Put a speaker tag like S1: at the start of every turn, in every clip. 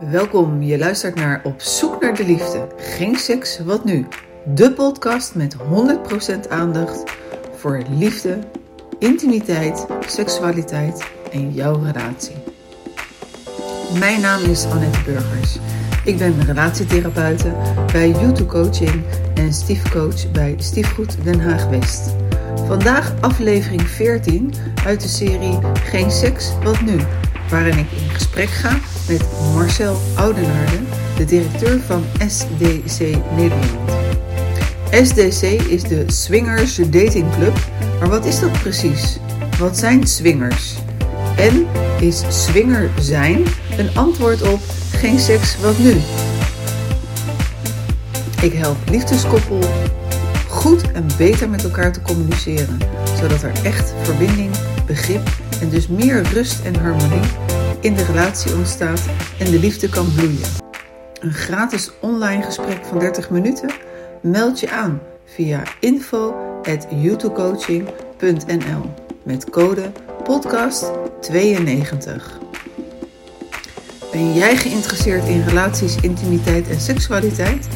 S1: Welkom, je luistert naar Op zoek naar de liefde. Geen seks, wat nu? De podcast met 100% aandacht voor liefde, intimiteit, seksualiteit en jouw relatie. Mijn naam is Annette Burgers. Ik ben relatietherapeute bij YouTube Coaching en stiefcoach bij Stiefgoed Den Haag West. Vandaag aflevering 14 uit de serie Geen seks, wat nu? Waarin ik in gesprek ga met Marcel Oudenaarde, de directeur van SDC Nederland. SDC is de Swingers Dating Club, maar wat is dat precies? Wat zijn swingers? En is swinger zijn een antwoord op geen seks, wat nu? Ik help liefdeskoppel goed en beter met elkaar te communiceren, zodat er echt verbinding, begrip en dus meer rust en harmonie in de relatie ontstaat en de liefde kan bloeien. Een gratis online gesprek van 30 minuten? Meld je aan via info@youtubecoaching.nl met code podcast92. Ben jij geïnteresseerd in relaties, intimiteit en seksualiteit?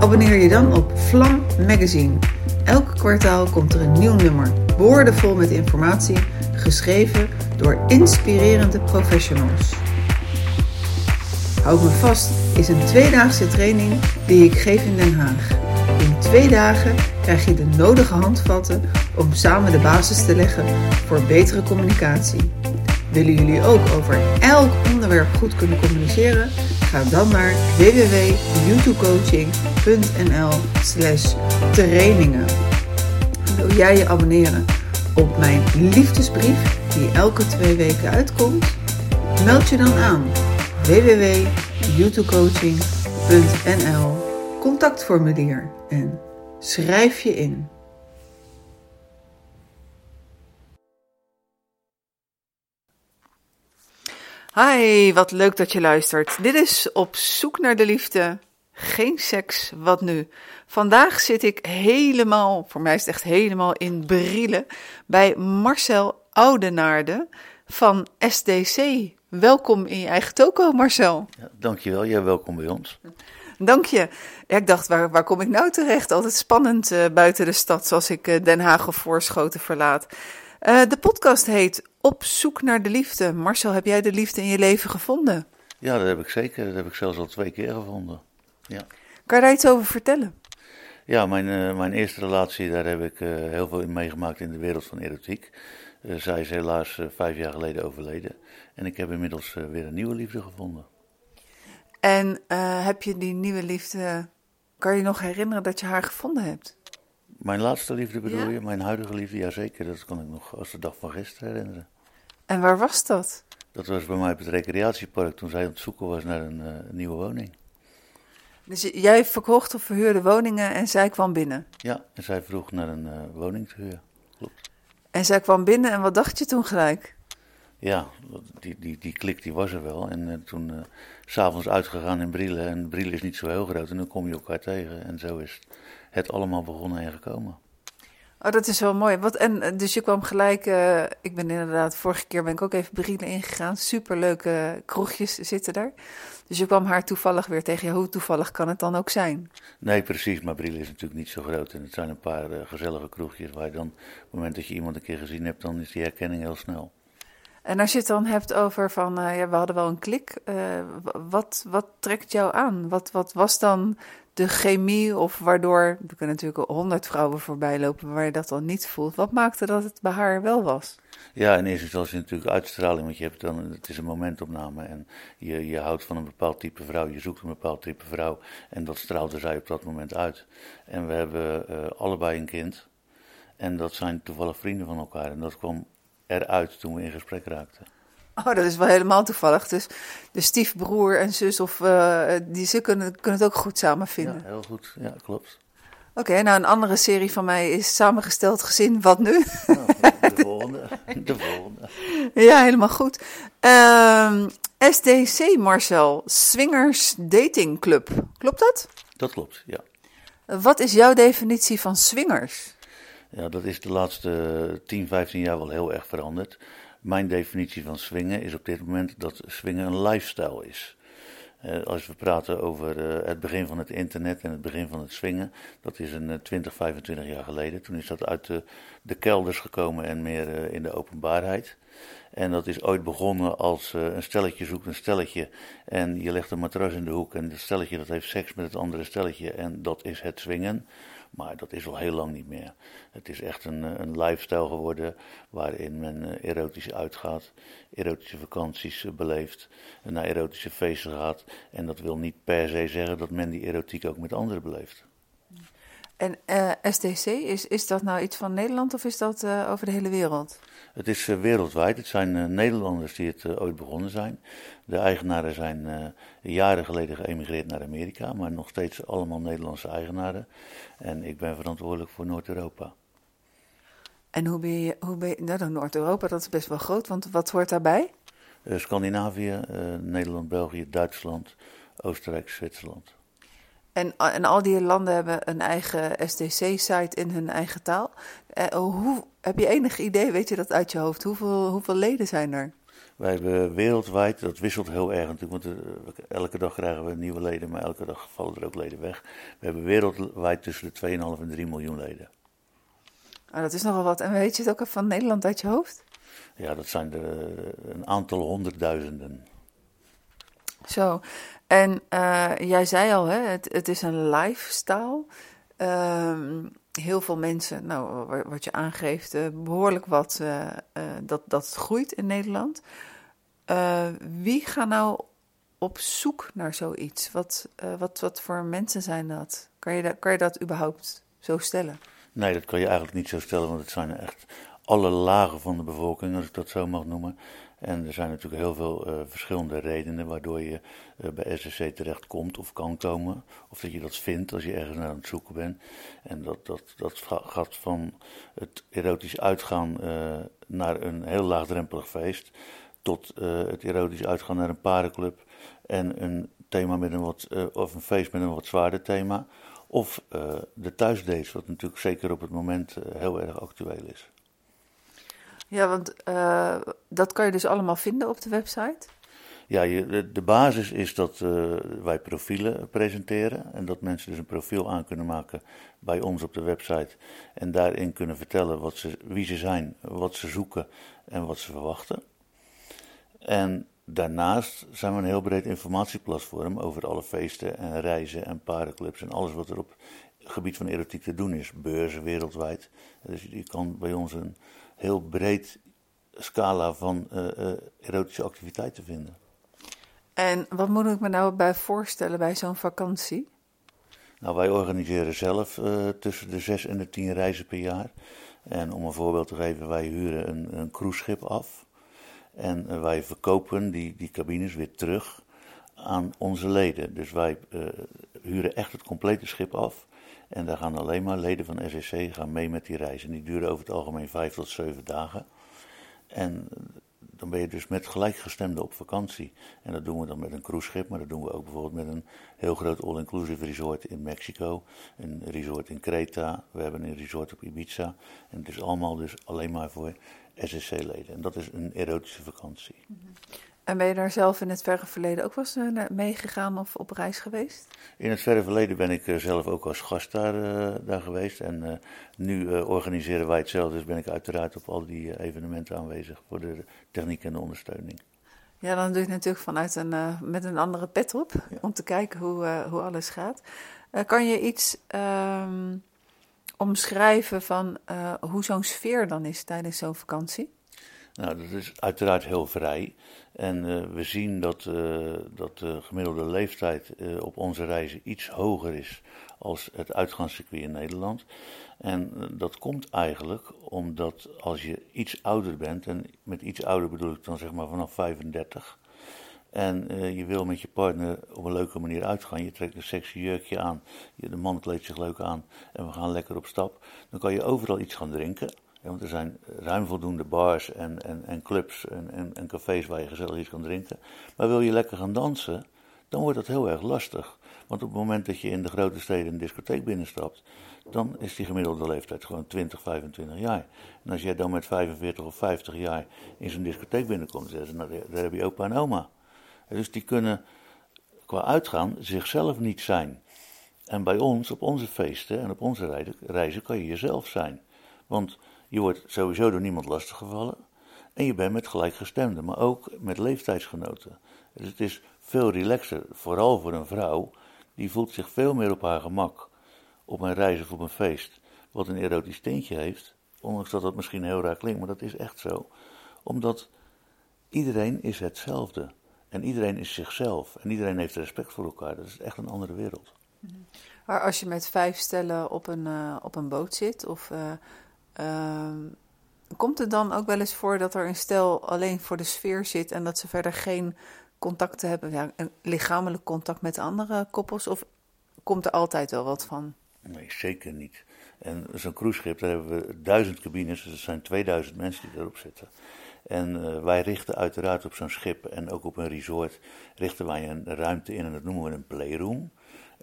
S1: Abonneer je dan op Vlam Magazine. Elk kwartaal komt er een nieuw nummer, boordevol met informatie, geschreven door inspirerende professionals. Houd me vast is een tweedaagse training die ik geef in Den Haag. In twee dagen krijg je de nodige handvatten om samen de basis te leggen voor betere communicatie. Willen jullie ook over elk onderwerp goed kunnen communiceren? Ga dan naar www.youtubecoaching.nl slash trainingen. Wil jij je abonneren op mijn liefdesbrief die elke twee weken uitkomt? Meld je dan aan www.youtubecoaching.nl contactformulier en schrijf je in. Hi, wat leuk dat je luistert. Dit is Op zoek naar de liefde. Geen seks, wat nu? Vandaag zit ik helemaal, voor mij is het echt helemaal in Brielen, bij Marcel Oudenaarde van SDC. Welkom in je eigen toko, Marcel.
S2: Ja, dankjewel, jij welkom bij ons.
S1: Dank je. Ja, ik dacht, waar, waar kom ik nou terecht? Altijd spannend uh, buiten de stad, zoals ik uh, Den Haag of Voorschoten verlaat. Uh, de podcast heet Op zoek naar de liefde. Marcel, heb jij de liefde in je leven gevonden?
S2: Ja, dat heb ik zeker. Dat heb ik zelfs al twee keer gevonden. Ja.
S1: Kan je daar iets over vertellen?
S2: Ja, mijn, mijn eerste relatie, daar heb ik heel veel in meegemaakt in de wereld van erotiek. zij is helaas vijf jaar geleden overleden. En ik heb inmiddels weer een nieuwe liefde gevonden.
S1: En heb je die nieuwe liefde, kan je nog herinneren dat je haar gevonden hebt?
S2: Mijn laatste liefde bedoel ja? je? Mijn huidige liefde? Jazeker, dat kan ik nog als de dag van gisteren herinneren.
S1: En waar was dat?
S2: Dat was bij mij op het recreatiepark toen zij aan het zoeken was naar een nieuwe woning.
S1: Dus jij verkocht of verhuurde woningen en zij kwam binnen?
S2: Ja, en zij vroeg naar een uh, woning te huren. Klopt.
S1: En zij kwam binnen en wat dacht je toen gelijk?
S2: Ja, die, die, die klik die was er wel. En uh, toen uh, s'avonds uitgegaan in Brielen. En Brielen is niet zo heel groot. En dan kom je elkaar tegen. En zo is het allemaal begonnen en gekomen.
S1: Oh, dat is wel mooi. Wat, en, dus je kwam gelijk, uh, ik ben inderdaad, vorige keer ben ik ook even Brielen ingegaan. Superleuke kroegjes zitten daar. Dus je kwam haar toevallig weer tegen. Ja, hoe toevallig kan het dan ook zijn?
S2: Nee, precies. Maar Brielen is natuurlijk niet zo groot. En het zijn een paar uh, gezellige kroegjes waar je dan, op het moment dat je iemand een keer gezien hebt, dan is die herkenning heel snel.
S1: En als je het dan hebt over van, uh, ja, we hadden wel een klik. Wat, wat trekt jou aan? Wat, wat was dan de chemie of waardoor, er kunnen natuurlijk honderd vrouwen voorbij lopen waar je dat dan niet voelt. Wat maakte dat het bij haar wel was?
S2: Ja, in eerste instantie natuurlijk uitstraling, want je hebt dan, het is een momentopname en je, je houdt van een bepaald type vrouw, je zoekt een bepaald type vrouw en dat straalde zij op dat moment uit. En we hebben uh, allebei een kind en dat zijn toevallig vrienden van elkaar en dat kwam eruit toen we in gesprek raakten.
S1: Oh, dat is wel helemaal toevallig. Dus de stiefbroer en zus, of, uh, die, ze kunnen, kunnen het ook goed samen vinden.
S2: Ja, heel goed. Ja, klopt.
S1: Oké, okay, nou een andere serie van mij is Samengesteld Gezin, wat nu?
S2: Nou, de volgende. De volgende.
S1: Ja, helemaal goed. Uh, SDC, Marcel, Swingers Dating Club. Klopt dat?
S2: Dat klopt, ja.
S1: Wat is jouw definitie van swingers?
S2: Ja, dat is de laatste 10, 15 jaar wel heel erg veranderd. Mijn definitie van swingen is op dit moment dat swingen een lifestyle is. als we praten over het begin van het internet en het begin van het swingen, dat is een 20, 25 jaar geleden. Toen is dat uit de, de kelders gekomen en meer in de openbaarheid. En dat is ooit begonnen als een stelletje zoekt een stelletje en je legt een matras in de hoek en het stelletje dat heeft seks met het andere stelletje en dat is het swingen. Maar dat is al heel lang niet meer. Het is echt een, eh, een lifestyle geworden waarin men eh, erotisch uitgaat, erotische vakanties eh, beleeft, naar erotische feesten gaat. En dat wil niet per se zeggen dat men die erotiek ook met anderen beleeft.
S1: En uh, STC, is, is dat nou iets van Nederland of is dat over de hele wereld?
S2: Het is wereldwijd. Het zijn Nederlanders die het ooit begonnen zijn. De eigenaren zijn jaren geleden geëmigreerd naar Amerika, maar nog steeds allemaal Nederlandse eigenaren. En ik ben verantwoordelijk voor Noord-Europa.
S1: En hoe ben je, hoe ben je nou, Noord-Europa, dat is best wel groot, want wat hoort daarbij?
S2: Uh, Scandinavië, uh, Nederland, België, Duitsland, Oostenrijk, Zwitserland.
S1: En, en al die landen hebben een eigen STC-site in hun eigen taal. Uh, hoe, heb je enig idee, weet je dat uit je hoofd? Hoeveel, hoeveel leden zijn er?
S2: Wij hebben wereldwijd, dat wisselt heel erg natuurlijk, want elke dag krijgen we nieuwe leden, maar elke dag vallen er ook leden weg. We hebben wereldwijd tussen de 2,5 en 3 miljoen leden.
S1: Oh, dat is nogal wat. En weet je het ook van Nederland uit je hoofd?
S2: Ja, dat zijn er eh, een aantal honderdduizenden.
S1: Zo, en uh, jij zei al, hè, het, het is een lifestyle. Um, heel veel mensen, nou, wat je aangeeft, uh, behoorlijk wat uh, dat, dat groeit in Nederland. wie gaat nou op zoek naar zoiets? Wat, wat, wat voor mensen zijn dat? Kan je, dat? kan je dat überhaupt zo stellen?
S2: Nee, dat kan je eigenlijk niet zo stellen, want het zijn echt alle lagen van de bevolking, als ik dat zo mag noemen. En er zijn natuurlijk heel veel verschillende redenen waardoor je bij SSC terechtkomt of kan komen. Of dat je dat vindt als je ergens naar aan het zoeken bent. En dat, dat, dat gaat van het erotisch uitgaan uh, naar een heel laagdrempelig feest. Tot het erotisch uitgaan naar een parenclub. En een thema met een wat, of een feest met een wat zwaarder thema. Of de thuisdates, wat natuurlijk zeker op het moment heel erg actueel is.
S1: Ja, want dat kan je dus allemaal vinden op de website?
S2: Ja, de, basis is dat wij profielen presenteren. En dat mensen dus een profiel aan kunnen maken bij ons op de website. En daarin kunnen vertellen wat ze, wie ze zijn, wat ze zoeken en wat ze verwachten. En Daarnaast zijn we een heel breed informatieplatform over alle feesten en reizen en parenclubs en alles wat er op het gebied van erotiek te doen is. Beurzen wereldwijd. Dus je kan bij ons een heel breed scala van uh, uh, erotische activiteiten vinden.
S1: En wat moet ik me nou bij voorstellen bij zo'n vakantie?
S2: Nou, wij organiseren zelf uh, tussen de zes en de tien reizen per jaar. En om een voorbeeld te geven, wij huren een, een cruiseschip af. En eh, wij verkopen die, die cabines weer terug aan onze leden. Dus wij uh, huren echt het complete schip af. En daar gaan alleen maar leden van SSC gaan mee met die reis. En die duren over het algemeen vijf tot zeven dagen. En eh, dan ben je dus met gelijkgestemden op vakantie. En dat doen we dan met een cruiseschip, maar dat doen we ook bijvoorbeeld met een heel groot all-inclusive resort in Mexico. Een resort in Creta, we hebben een resort op Ibiza. En het is allemaal dus alleen maar voor SSC-leden. En dat is een erotische vakantie.
S1: En ben je daar zelf in het verre verleden ook wel eens uh, meegegaan of op reis geweest?
S2: In het verre verleden ben ik uh, zelf ook als gast daar, uh, daar geweest. En nu organiseren wij het zelf, dus ben ik uiteraard op al die evenementen aanwezig voor de techniek en de ondersteuning.
S1: Ja, dan doe je het natuurlijk vanuit een, met een andere pet op, ja. om te kijken hoe, hoe alles gaat. kan je iets ehm, omschrijven van hoe zo'n sfeer dan is tijdens zo'n vakantie?
S2: Nou, dat is uiteraard heel vrij. En uh, we zien dat, uh, dat de gemiddelde leeftijd op onze reizen iets hoger is als het uitgaanscircuit in Nederland. En dat komt eigenlijk omdat als je iets ouder bent, en met iets ouder bedoel ik dan zeg maar vanaf 35, en je wil met je partner op een leuke manier uitgaan. Je trekt een sexy jurkje aan. de man kleedt zich leuk aan. En we gaan lekker op stap. Dan kan je overal iets gaan drinken. Want er zijn ruim voldoende bars en, en, en clubs en, en, en, cafés waar je gezellig iets kan drinken. Maar wil je lekker gaan dansen, dan wordt dat heel erg lastig. Want op het moment dat je in de grote steden een discotheek binnenstapt, dan is die gemiddelde leeftijd gewoon 20, 25 jaar. En als jij dan met 45 of 50 jaar in zo'n discotheek binnenkomt, dan ze, nou, daar heb je opa en oma. Dus die kunnen qua uitgaan zichzelf niet zijn. En bij ons, op onze feesten en op onze reizen, kan je jezelf zijn. Want je wordt sowieso door niemand lastiggevallen. En je bent met gelijkgestemden, maar ook met leeftijdsgenoten. Dus het is veel relaxer, vooral voor een vrouw. Die voelt zich veel meer op haar gemak op een reis of op een feest. Wat een erotisch tintje heeft. Ondanks dat dat misschien heel raar klinkt, maar dat is echt zo. Omdat iedereen is hetzelfde. En iedereen is zichzelf. En iedereen heeft respect voor elkaar. Dat is echt een andere wereld.
S1: Maar als je met vijf stellen op een, uh, op een boot zit, of, uh, uh, komt het dan ook wel eens voor dat er een stel alleen voor de sfeer zit en dat ze verder geen contacten hebben, ja, een lichamelijk contact met andere koppels? Of komt er altijd wel wat van?
S2: Nee, zeker niet. En zo'n cruiseschip, daar hebben we duizend cabines, dus er zijn 2000 mensen die erop zitten. En wij richten uiteraard op zo'n schip en ook op een resort, richten wij een ruimte in en dat noemen we een playroom.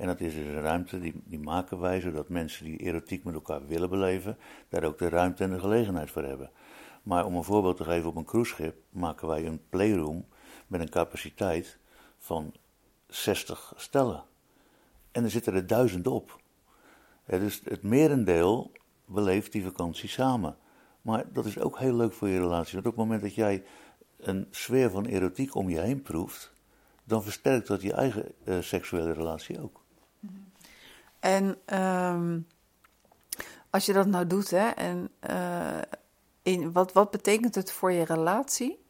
S2: En dat is dus een ruimte die, die maken wij zodat mensen die erotiek met elkaar willen beleven, daar ook de ruimte en de gelegenheid voor hebben. Maar om een voorbeeld te geven op een cruiseschip maken wij een playroom met een capaciteit van 60 stellen. En er zitten er duizend op. dus het merendeel beleeft die vakantie samen. Maar dat is ook heel leuk voor je relatie. Want op het moment dat jij een sfeer van erotiek om je heen proeft, dan versterkt dat je eigen uh, seksuele relatie ook.
S1: En um, als je dat nou doet, hè, en uh, in, wat, wat betekent het voor je relatie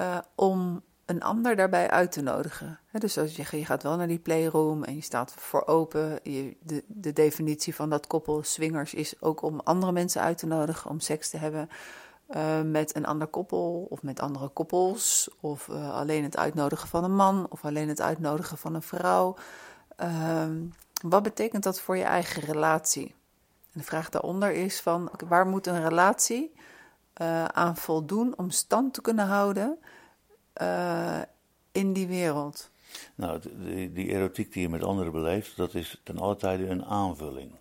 S1: uh, om een ander daarbij uit te nodigen? Dus als je, je gaat wel naar die playroom en je staat voor open. Je, de, de definitie van dat koppel swingers is ook om andere mensen uit te nodigen om seks te hebben. Uh, met een ander koppel of met andere koppels, of alleen het uitnodigen van een man, of alleen het uitnodigen van een vrouw. Uh, wat betekent dat voor je eigen relatie? En de vraag daaronder is van waar moet een relatie uh, aan voldoen om stand te kunnen houden uh, in die wereld?
S2: Nou, die, die, erotiek die je met anderen beleeft, dat is ten alle tijde een aanvulling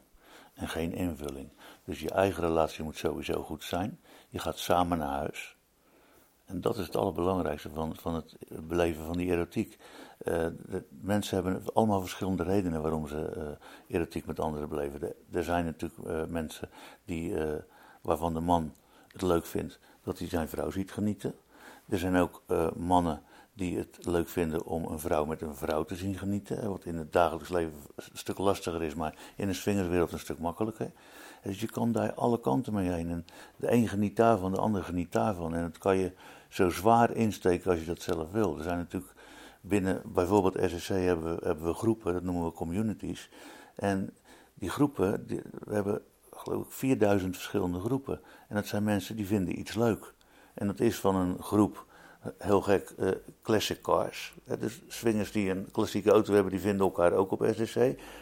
S2: en geen invulling. Dus je eigen relatie moet sowieso goed zijn. Je gaat samen naar huis. En dat is het allerbelangrijkste van, van het beleven van die erotiek. Uh, mensen hebben allemaal verschillende redenen waarom ze uh, erotiek met anderen beleven. De, er zijn natuurlijk uh, mensen die, waarvan de man het leuk vindt dat hij zijn vrouw ziet genieten. Er zijn ook mannen die het leuk vinden om een vrouw met een vrouw te zien genieten. Wat in het dagelijks leven een stuk lastiger is, maar in de swingerswereld een stuk makkelijker. Dus je kan daar alle kanten mee heen. En de een geniet daarvan, de ander geniet daarvan. En dat kan je zo zwaar insteken als je dat zelf wil. Er zijn natuurlijk binnen bijvoorbeeld SSC hebben we, hebben we groepen, dat noemen we communities. En die groepen, we hebben geloof ik 4000 verschillende groepen. En dat zijn mensen die vinden iets leuk. En dat is van een groep, heel gek, uh, classic cars. dus swingers die een klassieke auto hebben, die vinden elkaar ook op SSC.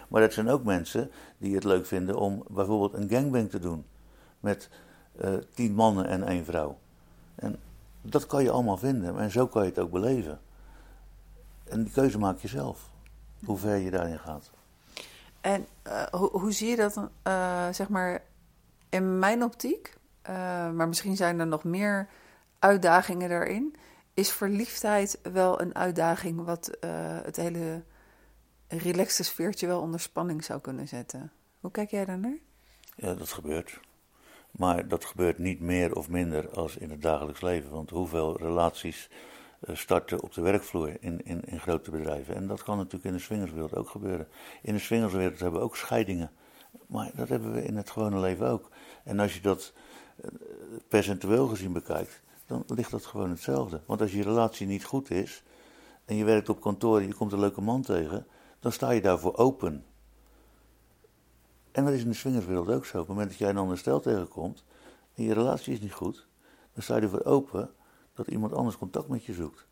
S2: Maar dat zijn ook mensen die het leuk vinden om bijvoorbeeld een gangbang te doen. Met uh, tien mannen en één vrouw. En dat kan je allemaal vinden. En zo kan je het ook beleven. En die keuze maak je zelf. Hoe ver je daarin gaat.
S1: En uh, hoe, hoe, zie je dat, uh, zeg maar, in mijn optiek, uh, maar misschien zijn er nog meer uitdagingen daarin. Is verliefdheid wel een uitdaging wat het hele relaxte sfeertje wel onder spanning zou kunnen zetten? Hoe kijk jij daar naar?
S2: Ja, dat gebeurt. Maar dat gebeurt niet meer of minder als in het dagelijks leven. Want hoeveel relaties eh, starten op de werkvloer in, in, in grote bedrijven. En dat kan natuurlijk in de swingerswereld ook gebeuren. In de swingerswereld hebben we ook scheidingen. Maar dat hebben we in het gewone leven ook. En als je dat eh, percentueel gezien bekijkt, dan ligt dat gewoon hetzelfde. Want als je relatie niet goed is en je werkt op kantoor en je komt een leuke man tegen, dan sta je daarvoor open. En dat is in de swingerswereld ook zo. Op het moment dat jij een ander stel tegenkomt en je relatie is niet goed, dan sta je ervoor open dat iemand anders contact met je zoekt.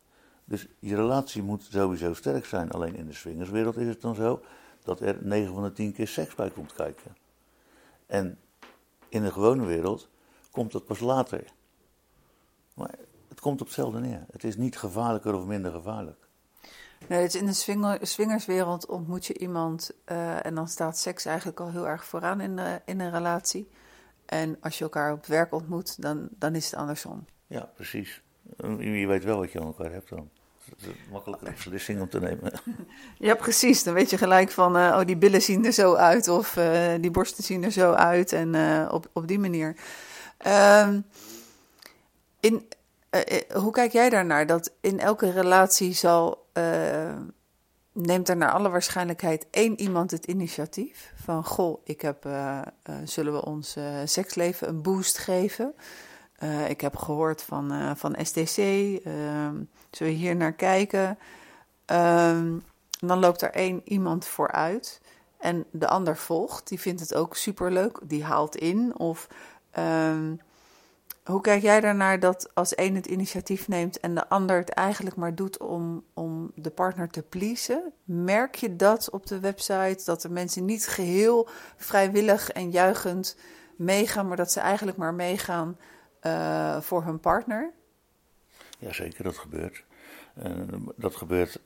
S2: Dus je relatie moet sowieso sterk zijn. Alleen in de swingerswereld is het dan zo dat er 9 van de 10 keer seks bij komt kijken. En in de gewone wereld komt dat pas later. Maar het komt op hetzelfde neer. Het is niet gevaarlijker of minder gevaarlijk.
S1: Nee, in de swinger, swingerswereld ontmoet je iemand uh, en dan staat seks eigenlijk al heel erg vooraan in, de, in een relatie. En als je elkaar op werk ontmoet, dan, dan is het andersom.
S2: Ja, precies. Je weet wel wat je aan elkaar hebt dan. Dat is een makkelijke beslissing om te nemen.
S1: Ja, precies. Dan weet je gelijk van, uh, oh, die billen zien er zo uit of uh, die borsten zien er zo uit en op, op die manier. Um, in, hoe kijk jij daarnaar? Dat in elke relatie zal, neemt er naar alle waarschijnlijkheid één iemand het initiatief van, goh, ik heb, zullen we ons seksleven een boost geven? Uh, ik heb gehoord van, uh, van STC. Uh, ehm, zullen we hier naar kijken? Um, dan loopt er één iemand vooruit en de ander volgt. Die vindt het ook superleuk. Die haalt in. Of um, hoe kijk jij daarnaar dat als één het initiatief neemt en de ander het eigenlijk maar doet om, om de partner te pleasen? Merk je dat op de website? Dat de mensen niet geheel vrijwillig en juichend meegaan, maar dat ze eigenlijk maar meegaan uh, voor hun partner?
S2: Jazeker, dat gebeurt. En dat gebeurt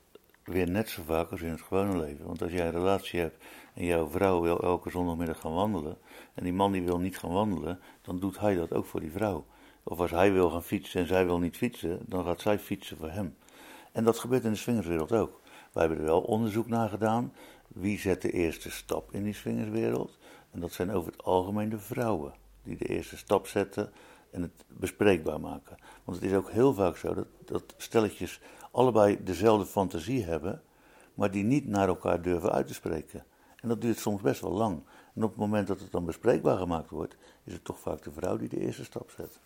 S2: weer net zo vaak als in het gewone leven. Want als jij een relatie hebt en jouw vrouw wil elke zondagmiddag gaan wandelen, en die man die wil niet gaan wandelen, dan doet hij dat ook voor die vrouw. Of als hij wil gaan fietsen en zij wil niet fietsen, dan gaat zij fietsen voor hem. En dat gebeurt in de swingerswereld ook. Wij hebben er wel onderzoek naar gedaan. Wie zet de eerste stap in die swingerswereld? En dat zijn over het algemeen de vrouwen die de eerste stap zetten en het bespreekbaar maken. Want het is ook heel vaak zo dat, dat stelletjes allebei dezelfde fantasie hebben, maar die niet naar elkaar durven uit te spreken. En dat duurt soms best wel lang. En op het moment dat het dan bespreekbaar gemaakt wordt, is het toch vaak de vrouw die de eerste stap zet.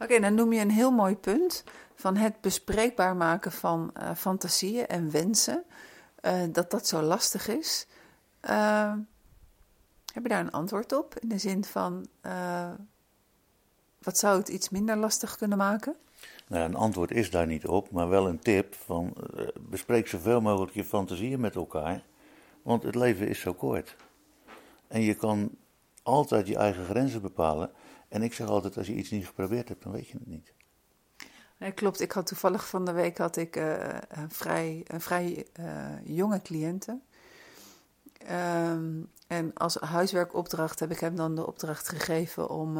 S1: Oké, dan noem je een heel mooi punt van het bespreekbaar maken van uh, fantasieën en wensen. Uh, dat dat zo lastig is. Uh, heb je daar een antwoord op? In de zin van, wat zou het iets minder lastig kunnen maken?
S2: Nou, een antwoord is daar niet op, maar wel een tip van uh, bespreek zoveel mogelijk je fantasieën met elkaar, want het leven is zo kort. En je kan altijd je eigen grenzen bepalen. En ik zeg altijd, als je iets niet geprobeerd hebt, dan weet je het niet.
S1: Nee, klopt. Ik had toevallig van de week had ik, uh, een vrij, een vrij uh, jonge cliënten. Um, en als huiswerkopdracht heb ik hem dan de opdracht gegeven om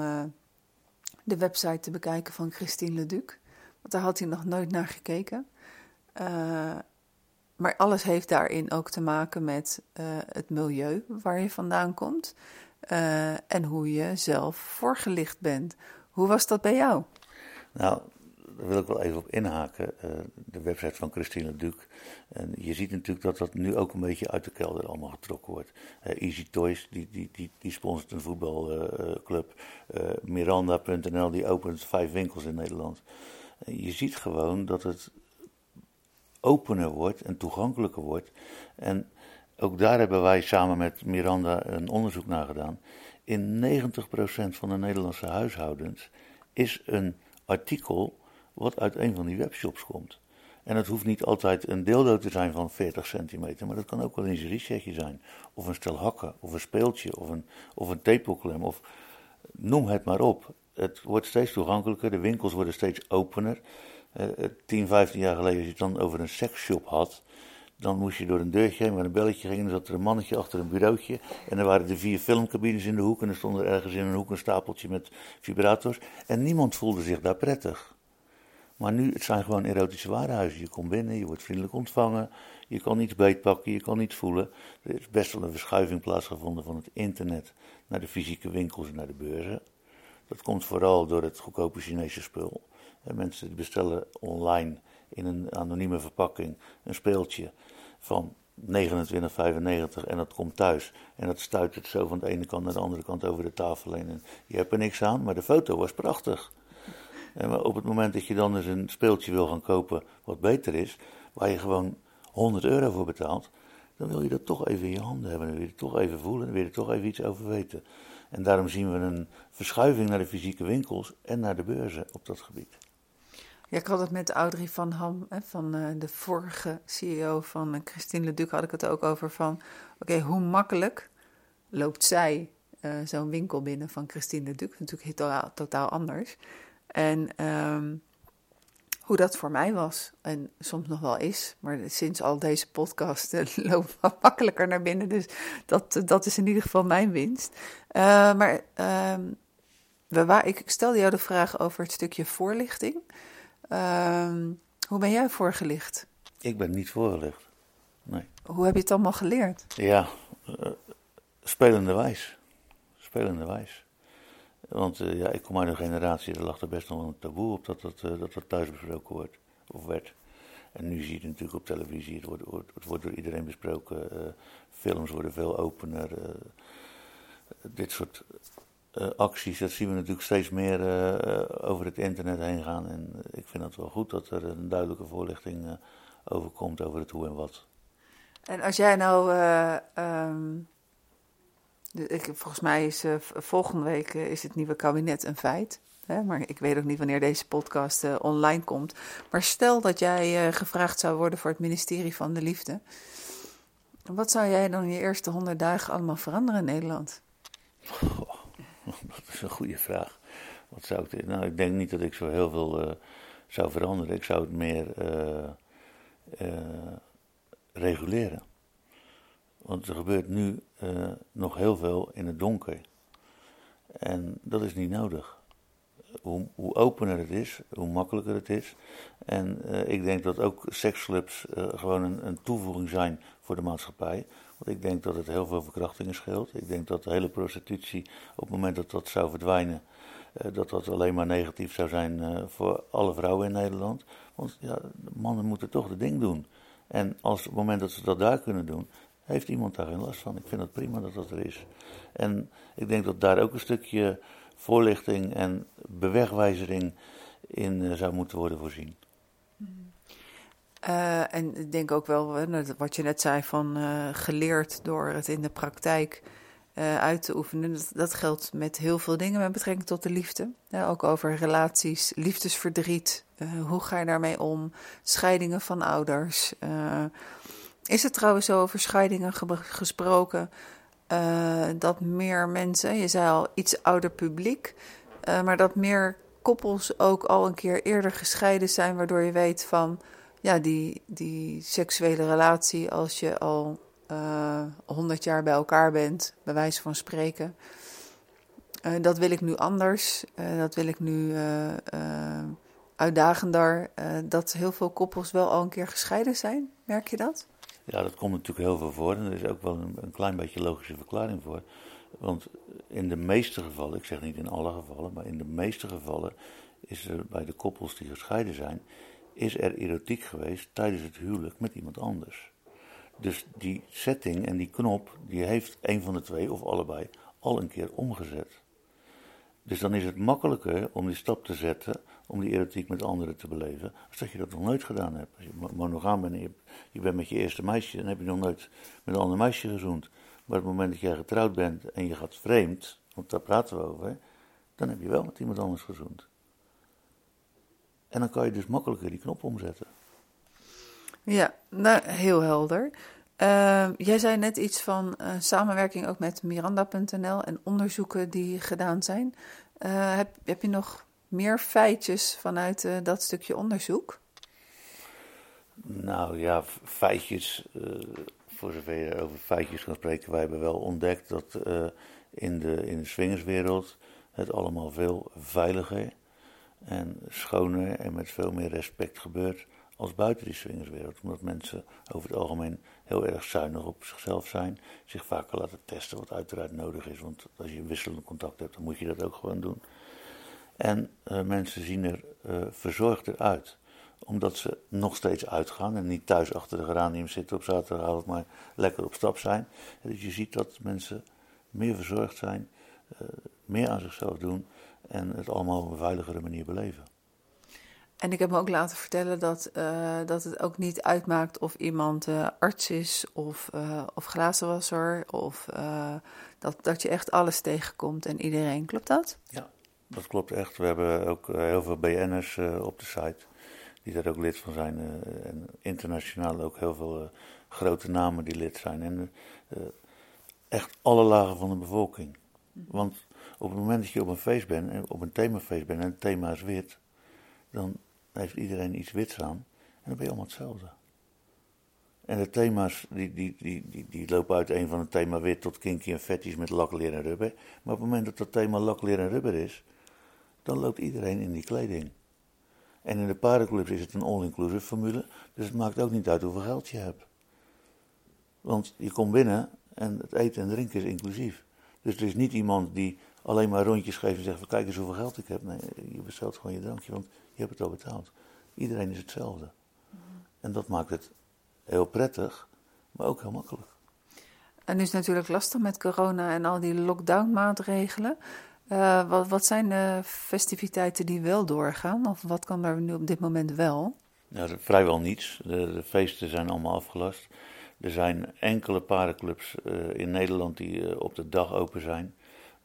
S1: de website te bekijken van Christine Leduc. Want daar had hij nog nooit naar gekeken. Uh, maar alles heeft daarin ook te maken met uh, het milieu waar je vandaan komt. Uh, en hoe je zelf voorgelicht bent. Hoe was dat bij jou?
S2: Nou, daar wil ik wel even op inhaken. Uh, de website van Christine Duc. En je ziet natuurlijk dat dat nu ook een beetje uit de kelder allemaal getrokken wordt. Uh, Easy Toys, die, die, die, die sponsort een voetbalclub. Uh, Miranda.nl, die opent vijf winkels in Nederland. je ziet gewoon dat het opener wordt en toegankelijker wordt. En ook daar hebben wij samen met Miranda een onderzoek naar gedaan. In 90% van de Nederlandse huishoudens is een artikel wat uit een van die webshops komt. En het hoeft niet altijd een dildo te zijn van 40 centimeter, maar dat kan ook wel een seriesetje zijn. Of een stel hakken, of een speeltje, of een, of een tepelklem, of noem het maar op. Het wordt steeds toegankelijker, de winkels worden steeds opener. Uh, 10, 15 jaar geleden, als je het dan over een seksshop had, dan moest je door een deurtje heen, waar een belletje ging, en dan zat er een mannetje achter een bureautje. En er waren er vier filmcabines in de hoek, en er stond er ergens in een hoek een stapeltje met vibrators. En niemand voelde zich daar prettig. Maar nu, het zijn gewoon erotische warenhuizen. Je komt binnen, je wordt vriendelijk ontvangen, je kan iets beetpakken, je kan iets voelen. Er is best wel een verschuiving plaatsgevonden van het internet naar de fysieke winkels en naar de beurzen. Dat komt vooral door het goedkope Chinese spul. Mensen bestellen online in een anonieme verpakking een speeltje van 29,95 en dat komt thuis. En dat stuit het zo van de ene kant naar de andere kant over de tafel heen. En je hebt er niks aan, maar de foto was prachtig. En op het moment dat je dan eens een speeltje wil gaan kopen wat beter is, waar je gewoon 100 euro voor betaalt, dan wil je dat toch even in je handen hebben. Dan wil je het toch even voelen, dan wil je er toch even iets over weten. En daarom zien we een verschuiving naar de fysieke winkels en naar de beurzen op dat gebied.
S1: Ja, ik had het met Audrey van Ham, hè, van uh, de vorige CEO van uh, Christine Leduc, had ik het ook over van, oké, hoe makkelijk loopt zij uh, zo'n winkel binnen van Christine Leduc? Natuurlijk totaal, totaal anders. En um, hoe dat voor mij was en soms nog wel is, maar sinds al deze podcast loopt wat makkelijker naar binnen, dus dat, dat is in ieder geval mijn winst. maar um, we, waar, ik stelde jou de vraag over het stukje voorlichting. Um, Hoe ben jij voorgelicht?
S2: Ik ben niet voorgelicht. Nee.
S1: Hoe heb je het allemaal geleerd?
S2: Ja, uh, spelende wijs. Spelende wijs. Want uh, ja, ik kom uit een generatie, er lag er best nog een taboe op dat dat, uh, dat, dat thuis besproken wordt. Of werd. En nu zie je het natuurlijk op televisie, het wordt, het wordt door iedereen besproken. films worden veel opener. dit soort acties, dat zien we natuurlijk steeds meer over het internet heen gaan. En ik vind het wel goed dat er een duidelijke voorlichting overkomt over het hoe en wat.
S1: En als jij nou, um, ik, volgens mij is uh, volgende week uh, is het nieuwe kabinet een feit. Hè? Maar ik weet ook niet wanneer deze podcast online komt. Maar stel dat jij gevraagd zou worden voor het ministerie van de Liefde. Wat zou jij dan in je eerste honderd dagen allemaal veranderen in Nederland?
S2: Dat is een goede vraag. Wat zou ik. Nou, ik denk niet dat ik zo heel veel zou veranderen. Ik zou het meer reguleren. Want er gebeurt nu uh, nog heel veel in het donker. En dat is niet nodig. Hoe, hoe opener het is, hoe makkelijker het is. En uh, ik denk dat ook seksclubs uh, gewoon een, een, toevoeging zijn voor de maatschappij. Want ik denk dat het heel veel verkrachtingen scheelt. Ik denk dat de hele prostitutie, op het moment dat dat zou verdwijnen, dat dat alleen maar negatief zou zijn voor alle vrouwen in Nederland. Want ja, mannen moeten toch de ding doen. En als op het moment dat ze dat daar kunnen doen, heeft iemand daar geen last van. Ik vind het prima dat dat er is. En ik denk dat daar ook een stukje voorlichting en bewegwijzering in uh, zou moeten worden voorzien.
S1: Uh, en ik denk ook wel, wat je net zei, van uh, geleerd door het in de praktijk uit te oefenen. Dat, dat, geldt met heel veel dingen met betrekking tot de liefde. Ook over relaties, liefdesverdriet. hoe ga je daarmee om? Scheidingen van ouders. Is het trouwens over scheidingen gesproken uh, dat meer mensen, je zei al iets ouder publiek, uh, maar dat meer koppels ook al een keer eerder gescheiden zijn, waardoor je weet van ja, die, die seksuele relatie, als je al eh, 100 jaar bij elkaar bent, bij wijze van spreken, dat wil ik nu anders, dat wil ik nu uitdagender, dat heel veel koppels wel al een keer gescheiden zijn. Merk je dat?
S2: Ja, dat komt natuurlijk heel veel voor en er is ook wel een, een, klein beetje logische verklaring voor. Want in de meeste gevallen, ik zeg niet in alle gevallen, maar in de meeste gevallen is er bij de koppels die gescheiden zijn, is er erotiek geweest tijdens het huwelijk met iemand anders. Dus die setting en die knop, die heeft een van de twee of allebei al een keer omgezet. Dus dan is het makkelijker om die stap te zetten om die erotiek met anderen te beleven, als dat je dat nog nooit gedaan hebt. Als je monogaam bent en je, je bent met je eerste meisje, dan heb je nog nooit met een ander meisje gezoend. Maar op het moment dat jij getrouwd bent en je gaat vreemd, want daar praten we over, dan heb je wel met iemand anders gezoend. En dan kan je dus makkelijker die knop omzetten.
S1: Ja, nou, heel helder. Uh, jij zei net iets van uh, samenwerking ook met Miranda.nl en onderzoeken die gedaan zijn. Uh, heb, heb je nog meer feitjes vanuit dat stukje onderzoek?
S2: Nou ja, feitjes, voor zover je over feitjes kan spreken, wij hebben wel ontdekt dat in, de, in de swingerswereld het allemaal veel veiliger en schoner en met veel meer respect gebeurt als buiten die swingerswereld. Omdat mensen over het algemeen heel erg zuinig op zichzelf zijn, zich vaker laten testen, wat uiteraard nodig is. Want als je wisselend contact hebt, dan moet je dat ook gewoon doen. En uh, mensen zien er uh, verzorgder uit. Omdat ze nog steeds uitgaan en niet thuis achter de geranium zitten op zaterdagavond, maar lekker op stap zijn. En dus je ziet dat mensen meer verzorgd zijn, uh, meer aan zichzelf doen en het allemaal op een veiligere manier beleven.
S1: En ik heb me ook laten vertellen dat, uh, dat het ook niet uitmaakt of iemand uh, arts is of, uh, of glazenwasser. Of dat, dat je echt alles tegenkomt en iedereen. Klopt dat?
S2: Ja, dat klopt echt. We hebben ook heel veel BN'ers op de site die daar ook lid van zijn. en internationaal ook heel veel grote namen die lid zijn. En echt alle lagen van de bevolking. Want op het moment dat je op een feest bent, op een themafeest bent en het thema is wit, dan heeft iedereen iets wits aan en dan ben je allemaal hetzelfde. En de thema's die, die, die, die, die lopen uit een van het thema wit tot kinky en fetish met lakleer en rubber. Maar op het moment dat dat thema lakleer en rubber is, dan loopt iedereen in die kleding. En in de paardenclubs is het een all-inclusive formule, dus het maakt ook niet uit hoeveel geld je hebt. Want je komt binnen en het eten en drinken is inclusief. Dus er is niet iemand die alleen maar rondjes geeft en zegt van kijk eens hoeveel geld ik heb. Nee, je bestelt gewoon je drankje, want hebt het al betaald. Iedereen is hetzelfde. En dat maakt het heel prettig, maar ook heel makkelijk.
S1: En nu is het natuurlijk lastig met corona en al die lockdown-maatregelen. Uh, wat, wat, zijn de festiviteiten die wel doorgaan? Of wat kan er nu op dit moment wel?
S2: Ja, vrijwel niets. De, de, feesten zijn allemaal afgelast. Er zijn enkele parenclubs uh, in Nederland die uh, op de dag open zijn.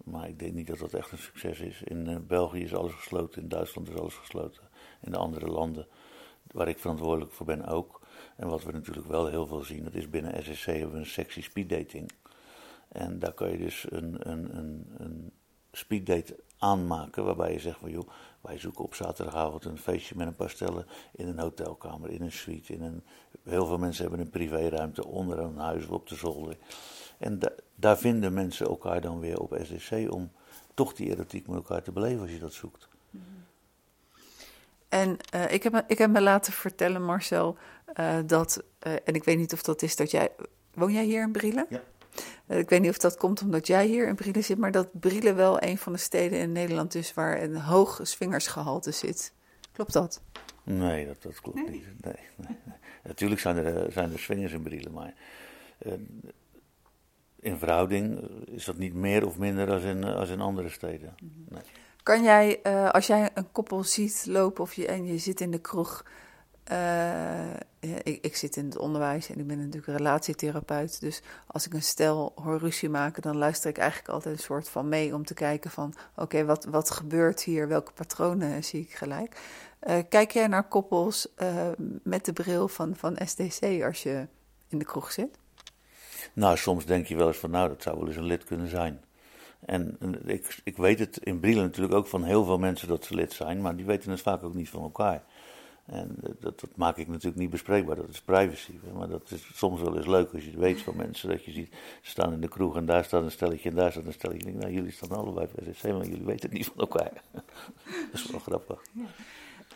S2: Maar ik denk niet dat dat echt een succes is. In België is alles gesloten, in Duitsland is alles gesloten. In de andere landen, waar ik verantwoordelijk voor ben, ook. En wat we natuurlijk wel heel veel zien, dat is binnen SSC hebben we een sectie speeddating. En daar kan je dus een, een, een, een speeddate aanmaken waarbij je zegt van joh, wij zoeken op zaterdagavond een feestje met een paar stellen in een hotelkamer, in een suite. In een, heel veel mensen hebben een privéruimte onder een huis op de zolder. En daar vinden mensen elkaar dan weer op SSC om toch die erotiek met elkaar te beleven als je dat zoekt.
S1: En uh, ik, heb me, ik heb me laten vertellen, Marcel, uh, dat, uh, en ik weet niet of dat is dat jij. Woon jij hier in Brielen?
S2: Ja.
S1: ik weet niet of dat komt omdat jij hier in Brielen zit, maar dat Brielen wel een van de steden in Nederland is waar een hoog swingersgehalte zit. Klopt dat?
S2: Nee, dat, dat klopt niet. Nee, nee, Natuurlijk zijn er, zijn er swingers in Brielen, maar in verhouding is dat niet meer of minder als in, als in andere steden. Mhm. Nee.
S1: Kan jij, uh, als jij een koppel ziet lopen of je, en je zit in de kroeg. Uh, ik, ik, zit in het onderwijs en ik ben natuurlijk relatietherapeut. Dus als ik een stel hoor ruzie maken, dan luister ik eigenlijk altijd een soort van mee om te kijken van... oké, wat, wat gebeurt hier? Welke patronen zie ik gelijk? Uh, kijk jij naar koppels met de bril van, van SDC als je in de kroeg zit?
S2: Nou, soms denk je wel eens van, nou, dat zou wel eens een lid kunnen zijn. En ik, ik weet het in Brielen natuurlijk ook van heel veel mensen dat ze lid zijn, maar die weten het vaak ook niet van elkaar. En dat, dat maak ik natuurlijk niet bespreekbaar, dat is privacy. Maar dat is soms wel eens leuk als je het weet van mensen, dat je ziet, ze staan in de kroeg en daar staat een stelletje en daar staat een stelletje. nou, jullie staan allebei bij SSC, maar jullie weten het niet van elkaar. dat is wel grappig.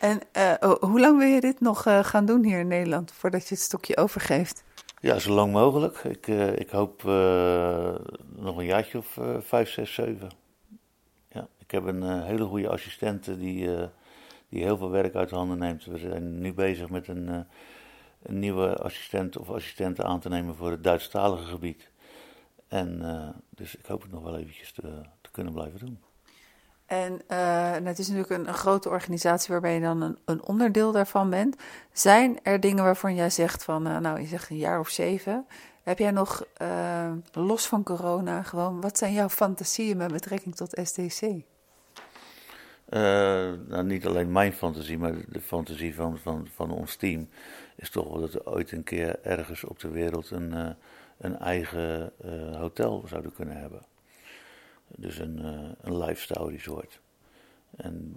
S1: En uh, hoe lang wil je dit nog uh, gaan doen hier in Nederland, voordat je het stokje overgeeft?
S2: Ja, zo lang mogelijk. Ik, uh, ik hoop uh, nog een jaartje of uh, vijf, zes, zeven. Ja, ik heb een hele goede assistente die, die heel veel werk uit handen neemt. We zijn nu bezig met een, een nieuwe assistent of assistente aan te nemen voor het Duitsstalige gebied. En dus ik hoop het nog wel eventjes te, te kunnen blijven doen.
S1: En uh, het is natuurlijk een, grote organisatie waarbij je dan een, een, onderdeel daarvan bent. Zijn er dingen waarvan jij zegt van, uh, nou je zegt een jaar of zeven. Heb jij nog, uh, los van corona, gewoon, wat zijn jouw fantasieën met betrekking tot SDC?
S2: nou, niet alleen mijn fantasie, maar de fantasie van, van, van ons team is toch wel dat we ooit een keer ergens op de wereld een, een eigen hotel zouden kunnen hebben. Dus een, uh, een lifestyle resort. En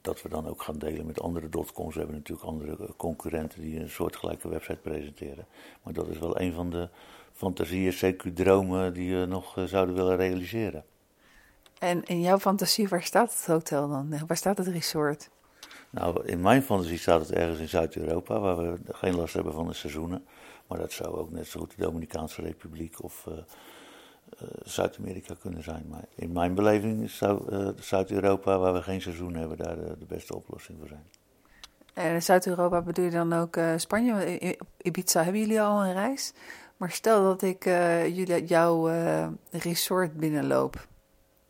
S2: dat we dan ook gaan delen met andere dotcoms. We hebben natuurlijk andere concurrenten die een soortgelijke website presenteren. Maar dat is wel een van de fantasieën, zeker dromen die we nog eh, zouden willen realiseren.
S1: En in jouw fantasie, waar staat het hotel dan? Waar staat het resort?
S2: Nou, in mijn fantasie staat het ergens in Zuid-Europa, waar we geen last hebben van de seizoenen. Maar dat zou ook net zo goed de Dominicaanse Republiek of uh, Zuid-Amerika kunnen zijn. Maar in mijn beleving zou uh, Zuid-Europa, waar we geen seizoen hebben, daar de, de beste oplossing voor zijn.
S1: En Zuid-Europa bedoel je dan ook uh, Spanje? Ibiza hebben jullie al een reis? Maar stel dat ik jullie, jouw resort binnenloop.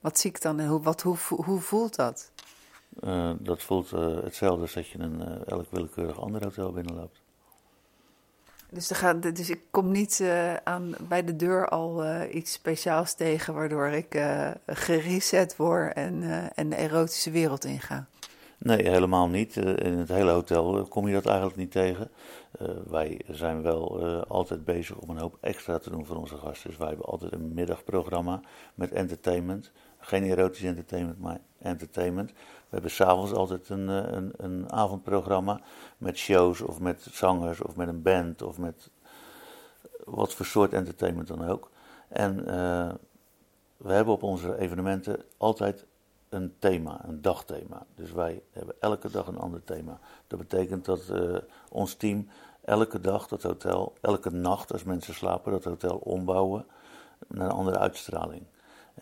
S1: Wat zie ik dan en hoe, wat, hoe, hoe voelt dat?
S2: dat voelt hetzelfde als dat je een elk willekeurig ander hotel binnenloopt.
S1: Dus, er gaat, dus ik kom niet uh, aan, bij de deur al uh, iets speciaals tegen, waardoor ik uh, gereset word en, en de erotische wereld inga.
S2: Nee, helemaal niet. in het hele hotel kom je dat eigenlijk niet tegen. wij zijn wel altijd bezig om een hoop extra te doen voor onze gasten. Dus wij hebben altijd een middagprogramma met entertainment. Geen erotisch entertainment, maar entertainment. We hebben s'avonds altijd een, eh, een, een, avondprogramma met shows of met zangers of met een band of met wat voor soort entertainment dan ook. En uh, we hebben op onze evenementen altijd een thema, een dagthema. Dus wij hebben elke dag een ander thema. Dat betekent dat uh, ons team elke dag dat hotel, elke nacht als mensen slapen, dat hotel ombouwen naar een andere uitstraling.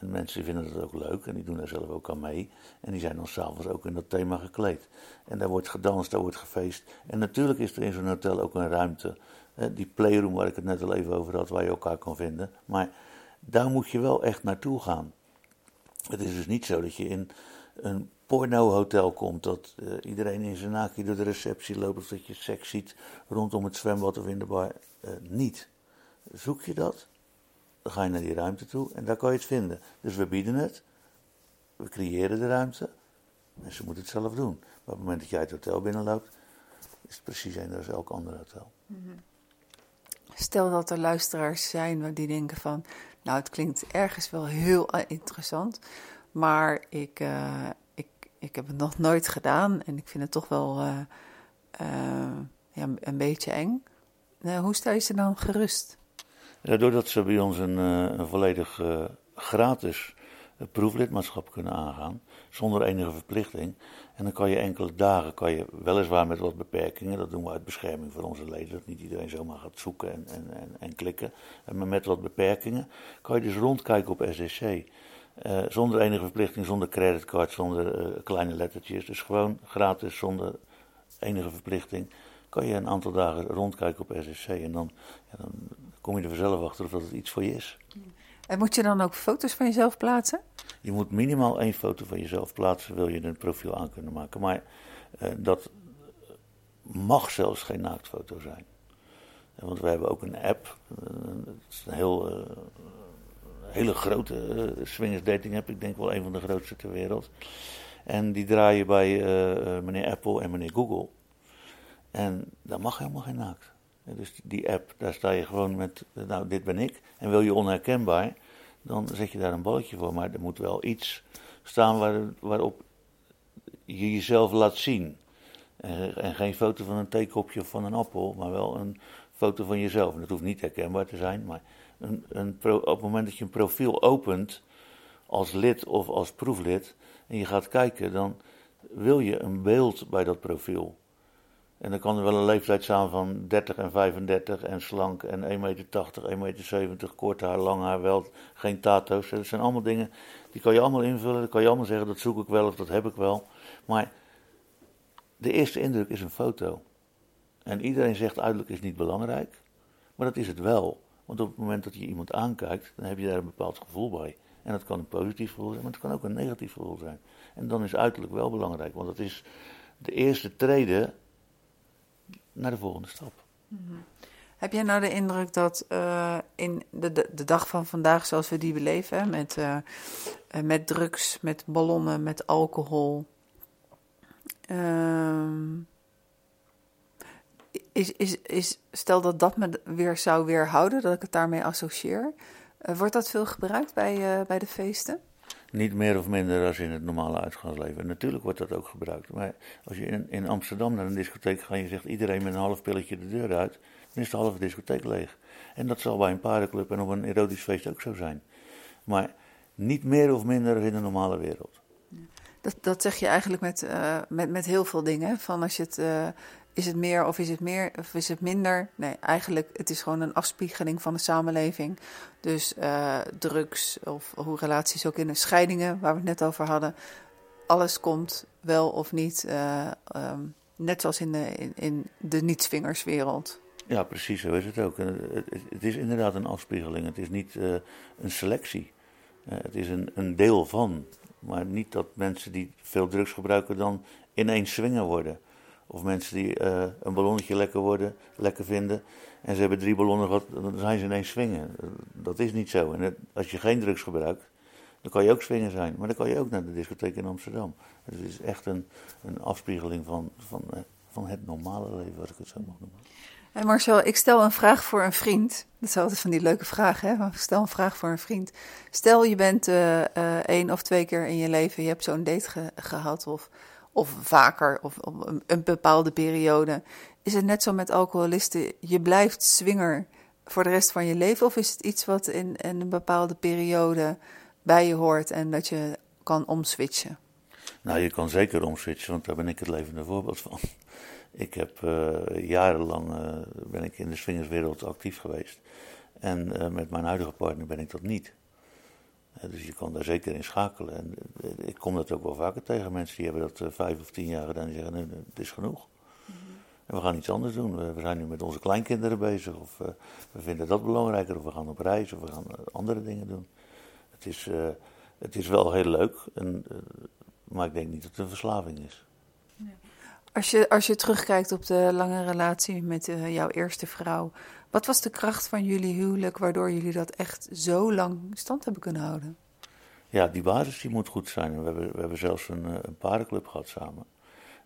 S2: En mensen vinden dat ook leuk en die doen daar zelf ook aan mee. En die zijn dan s'avonds ook in dat thema gekleed. En daar wordt gedanst, daar wordt gefeest. En natuurlijk is er in zo'n hotel ook een ruimte. Die playroom waar ik het net al even over had, waar je elkaar kan vinden. Maar daar moet je wel echt naartoe gaan. Het is dus niet zo dat je in een porno-hotel komt, dat uh, iedereen in zijn naakje door de receptie loopt, of dat je seks ziet rondom het zwembad of in de bar. Uh, niet. Zoek je dat, dan ga je naar die ruimte toe en daar kan je het vinden. Dus we bieden het, we creëren de ruimte, mensen moeten het zelf doen. Maar op het moment dat jij het hotel binnenloopt, is het precies een als elk ander hotel.
S1: Mhm. Stel dat er luisteraars zijn die denken van, nou het klinkt ergens wel heel interessant, maar ik, uh, ik, ik heb het nog nooit gedaan en ik vind het toch wel uh, ja, een beetje eng. hoe stel je ze dan gerust?
S2: Doordat ze bij ons een, een volledig gratis proeflidmaatschap kunnen aangaan, zonder enige verplichting. En dan kan je enkele dagen, kan je weliswaar met wat beperkingen, dat doen we uit bescherming voor onze leden, dat niet iedereen zomaar gaat zoeken en, en, en, en klikken. Maar met wat beperkingen kan je dus rondkijken op SDC. Zonder enige verplichting, zonder creditcard, zonder kleine lettertjes. Dus gewoon gratis, zonder enige verplichting. Kan je een aantal dagen rondkijken op SSC. En dan, ja, dan kom je er vanzelf achter of dat het iets voor je is.
S1: En moet je dan ook foto's van jezelf plaatsen?
S2: Je moet minimaal één foto van jezelf plaatsen, wil je een profiel aan kunnen maken. Maar uh, dat mag zelfs geen naaktfoto zijn. Want we hebben ook een app. het is een heel hele grote uh, swingers dating app. Ik denk wel een van de grootste ter wereld. En die draaien bij uh, meneer Apple en meneer Google. En daar mag helemaal geen naakt. Dus die app, daar sta je gewoon met, nou dit ben ik. En wil je onherkenbaar, dan zet je daar een balletje voor. Maar er moet wel iets staan waar, waarop je jezelf laat zien. En, en, geen foto van een theekopje of van een appel, maar wel een foto van jezelf. En dat hoeft niet herkenbaar te zijn, maar een, een op het moment dat je een profiel opent als lid of als proeflid en je gaat kijken, dan wil je een beeld bij dat profiel. En dan kan er wel een leeftijd staan van 30 en 35 en slank en 1,80 meter, 1,70 meter, kort haar, lang haar, wel geen tato's. Dat zijn allemaal dingen, die kan je allemaal invullen, dan kan je allemaal zeggen dat zoek ik wel of dat heb ik wel. Maar de eerste indruk is een foto. En iedereen zegt uiterlijk is niet belangrijk, maar dat is het wel. Want op het moment dat je iemand aankijkt, dan heb je daar een bepaald gevoel bij. En dat kan een positief gevoel zijn, maar het kan ook een negatief gevoel zijn. En dan is uiterlijk wel belangrijk, want dat is de eerste treden naar de volgende stap.
S1: Mhm. Heb jij nou de indruk dat uh, in de, de, de, dag van vandaag, zoals we die beleven, met, uh, met drugs, met ballonnen, met alcohol, uh, is, is, is, stel dat dat me weer zou weerhouden, dat ik het daarmee associeer. Wordt dat veel gebruikt bij, bij de feesten?
S2: Niet meer of minder als in het normale uitgaansleven. Natuurlijk wordt dat ook gebruikt. Maar als je in, in Amsterdam naar een discotheek gaat en je zegt iedereen met een half pilletje de deur uit, dan is de halve discotheek leeg. En dat zal bij een paardenclub en op een erotisch feest ook zo zijn. Maar niet meer of minder in de normale wereld.
S1: Dat, dat zeg je eigenlijk met, uh, met, met heel veel dingen. Van als je het is het meer of is het meer of is het minder? Nee, eigenlijk het is gewoon een afspiegeling van de samenleving. Dus uh, drugs of hoe relaties ook in de scheidingen, waar we het net over hadden. Alles komt wel of niet, uh, um, net zoals in de, in, in de.
S2: Ja, precies, zo is het ook. Het, is inderdaad een afspiegeling. Het is niet uh, een selectie. het is een, een deel van. Maar niet dat mensen die veel drugs gebruiken dan ineens zwinger worden. Of mensen die uh, een ballonnetje lekker worden, lekker vinden. En ze hebben drie ballonnen gehad, dan zijn ze ineens swingen. Dat is niet zo. En als je geen drugs gebruikt, dan kan je ook swingen zijn. Maar dan kan je ook naar de discotheek in Amsterdam. Het is echt een, een afspiegeling van, van, uh, van het normale leven, als ik het zo mag noemen.
S1: En Marcel, ik stel een vraag voor een vriend. Dat is altijd van die leuke vragen, hè? Maar stel een vraag voor een vriend. Stel je bent uh, één of twee keer in je leven, je hebt zo'n date ge gehad of of vaker, of, een, een, bepaalde periode. Is het net zo met alcoholisten, je blijft zwinger voor de rest van je leven? Of is het iets wat in, een bepaalde periode bij je hoort en dat je kan omswitchen?
S2: Nou, je kan zeker omswitchen, want daar ben ik het levende voorbeeld van. Ik heb uh, jarenlang uh, ben ik in de swingerswereld actief geweest. En uh, met mijn huidige partner ben ik dat niet. Dus je kan daar zeker in schakelen. En ik kom dat ook wel vaker tegen. Mensen die hebben dat vijf of tien jaar gedaan en zeggen, nee, het is genoeg. Mm -hmm. En we gaan iets anders doen. We, zijn nu met onze kleinkinderen bezig. Of we vinden dat belangrijker. Of we gaan op reis. Of we gaan andere dingen doen. Het is, het is wel heel leuk. En, maar ik denk niet dat het een verslaving is.
S1: Nee. Als je, als je terugkijkt op de lange relatie met jouw eerste vrouw, wat was de kracht van jullie huwelijk waardoor jullie dat echt zo lang stand hebben kunnen houden?
S2: Ja, die basis die moet goed zijn. We hebben, zelfs een, een paardenclub gehad samen.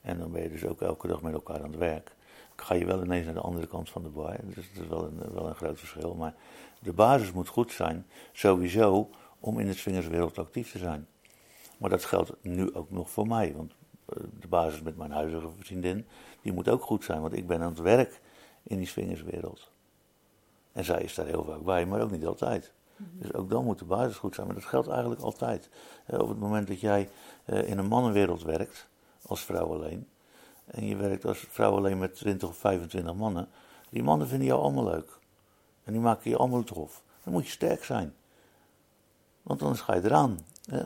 S2: En dan ben je dus ook elke dag met elkaar aan het werk. Ga je wel ineens naar de andere kant van de bar. Dus dat is wel een, wel een groot verschil. Maar de basis moet goed zijn, sowieso, om in de swingerswereld actief te zijn. Maar dat geldt nu ook nog voor mij. Want de basis met mijn huidige vriendin, die moet ook goed zijn. Want ik ben aan het werk in die swingerswereld. En zij is daar heel vaak bij, maar ook niet altijd. Dus ook dan moet de basis goed zijn. Maar dat geldt eigenlijk altijd. op het moment dat jij in een mannenwereld werkt, als vrouw alleen. En je werkt als vrouw alleen met 20 of 25 mannen. Die mannen vinden jou allemaal leuk. En die maken je allemaal tof. Dan moet je sterk zijn. Want anders ga je eraan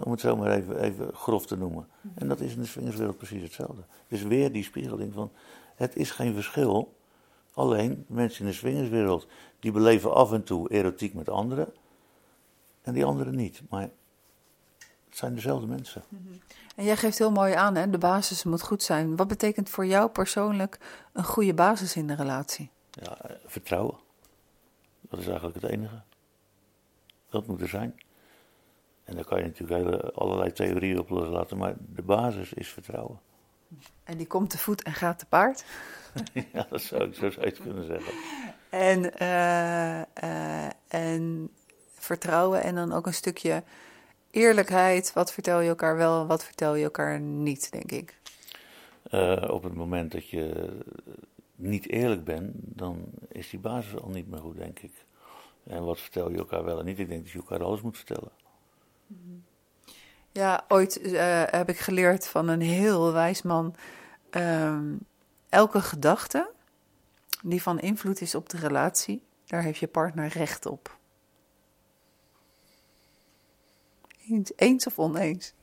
S2: om het zo maar even, even grof te noemen. En dat is in de swingerswereld precies hetzelfde. Dus weer die spiegeling van, het is geen verschil. Alleen, mensen in de swingerswereld, die beleven af en toe erotiek met anderen. En die anderen niet. Maar het zijn dezelfde mensen.
S1: En jij geeft heel mooi aan, hè? de basis moet goed zijn. Wat betekent voor jou persoonlijk een goede basis in de relatie?
S2: Ja, vertrouwen. Dat is eigenlijk het enige. Dat moet er zijn. En daar kan je natuurlijk hele, allerlei theorieën op loslaten, maar de basis is vertrouwen.
S1: En die komt te voet en gaat te paard?
S2: ja, dat zou ik zo je kunnen zeggen.
S1: En, uh, uh, en vertrouwen en dan ook een stukje eerlijkheid. Wat vertel je elkaar wel, wat vertel je elkaar niet, denk ik.
S2: Uh, op het moment dat je niet eerlijk bent, dan is die basis al niet meer goed, denk ik. En wat vertel je elkaar wel en niet? Ik denk dat je elkaar alles moet vertellen.
S1: Ja, ooit uh, heb ik geleerd van een heel wijs man. Um, elke gedachte die van invloed is op de relatie, daar heeft je partner recht op. Eens, eens of oneens?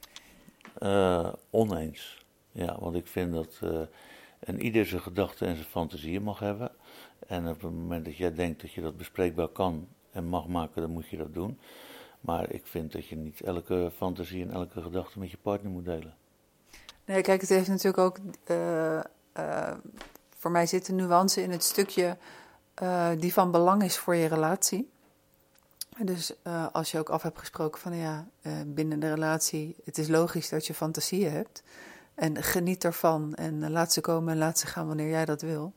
S2: Uh, oneens. Ja, want ik vind dat uh, een ieder zijn gedachten en zijn fantasieën mag hebben. En op het moment dat jij denkt dat je dat bespreekbaar kan en mag maken, dan moet je dat doen. Maar ik vind dat je niet elke fantasie en elke gedachte met je partner moet delen.
S1: Nee, kijk, het heeft natuurlijk ook. Uh, uh, voor mij zit een nuance in het stukje uh, die van belang is voor je relatie. Dus als je ook af hebt gesproken van ja, binnen de relatie, het is logisch dat je fantasieën hebt. En geniet ervan en laat ze komen en laat ze gaan wanneer jij dat wil.